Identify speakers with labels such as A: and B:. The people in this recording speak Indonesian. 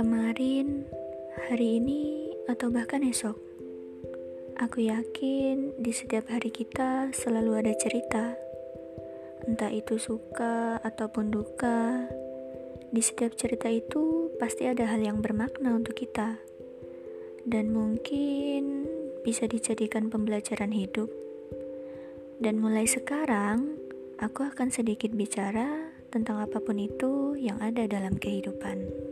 A: Kemarin, hari ini, atau bahkan esok, aku yakin di setiap hari kita selalu ada cerita, entah itu suka ataupun duka. Di setiap cerita itu pasti ada hal yang bermakna untuk kita, dan mungkin bisa dijadikan pembelajaran hidup. Dan mulai sekarang, aku akan sedikit bicara tentang apa pun itu yang ada dalam kehidupan.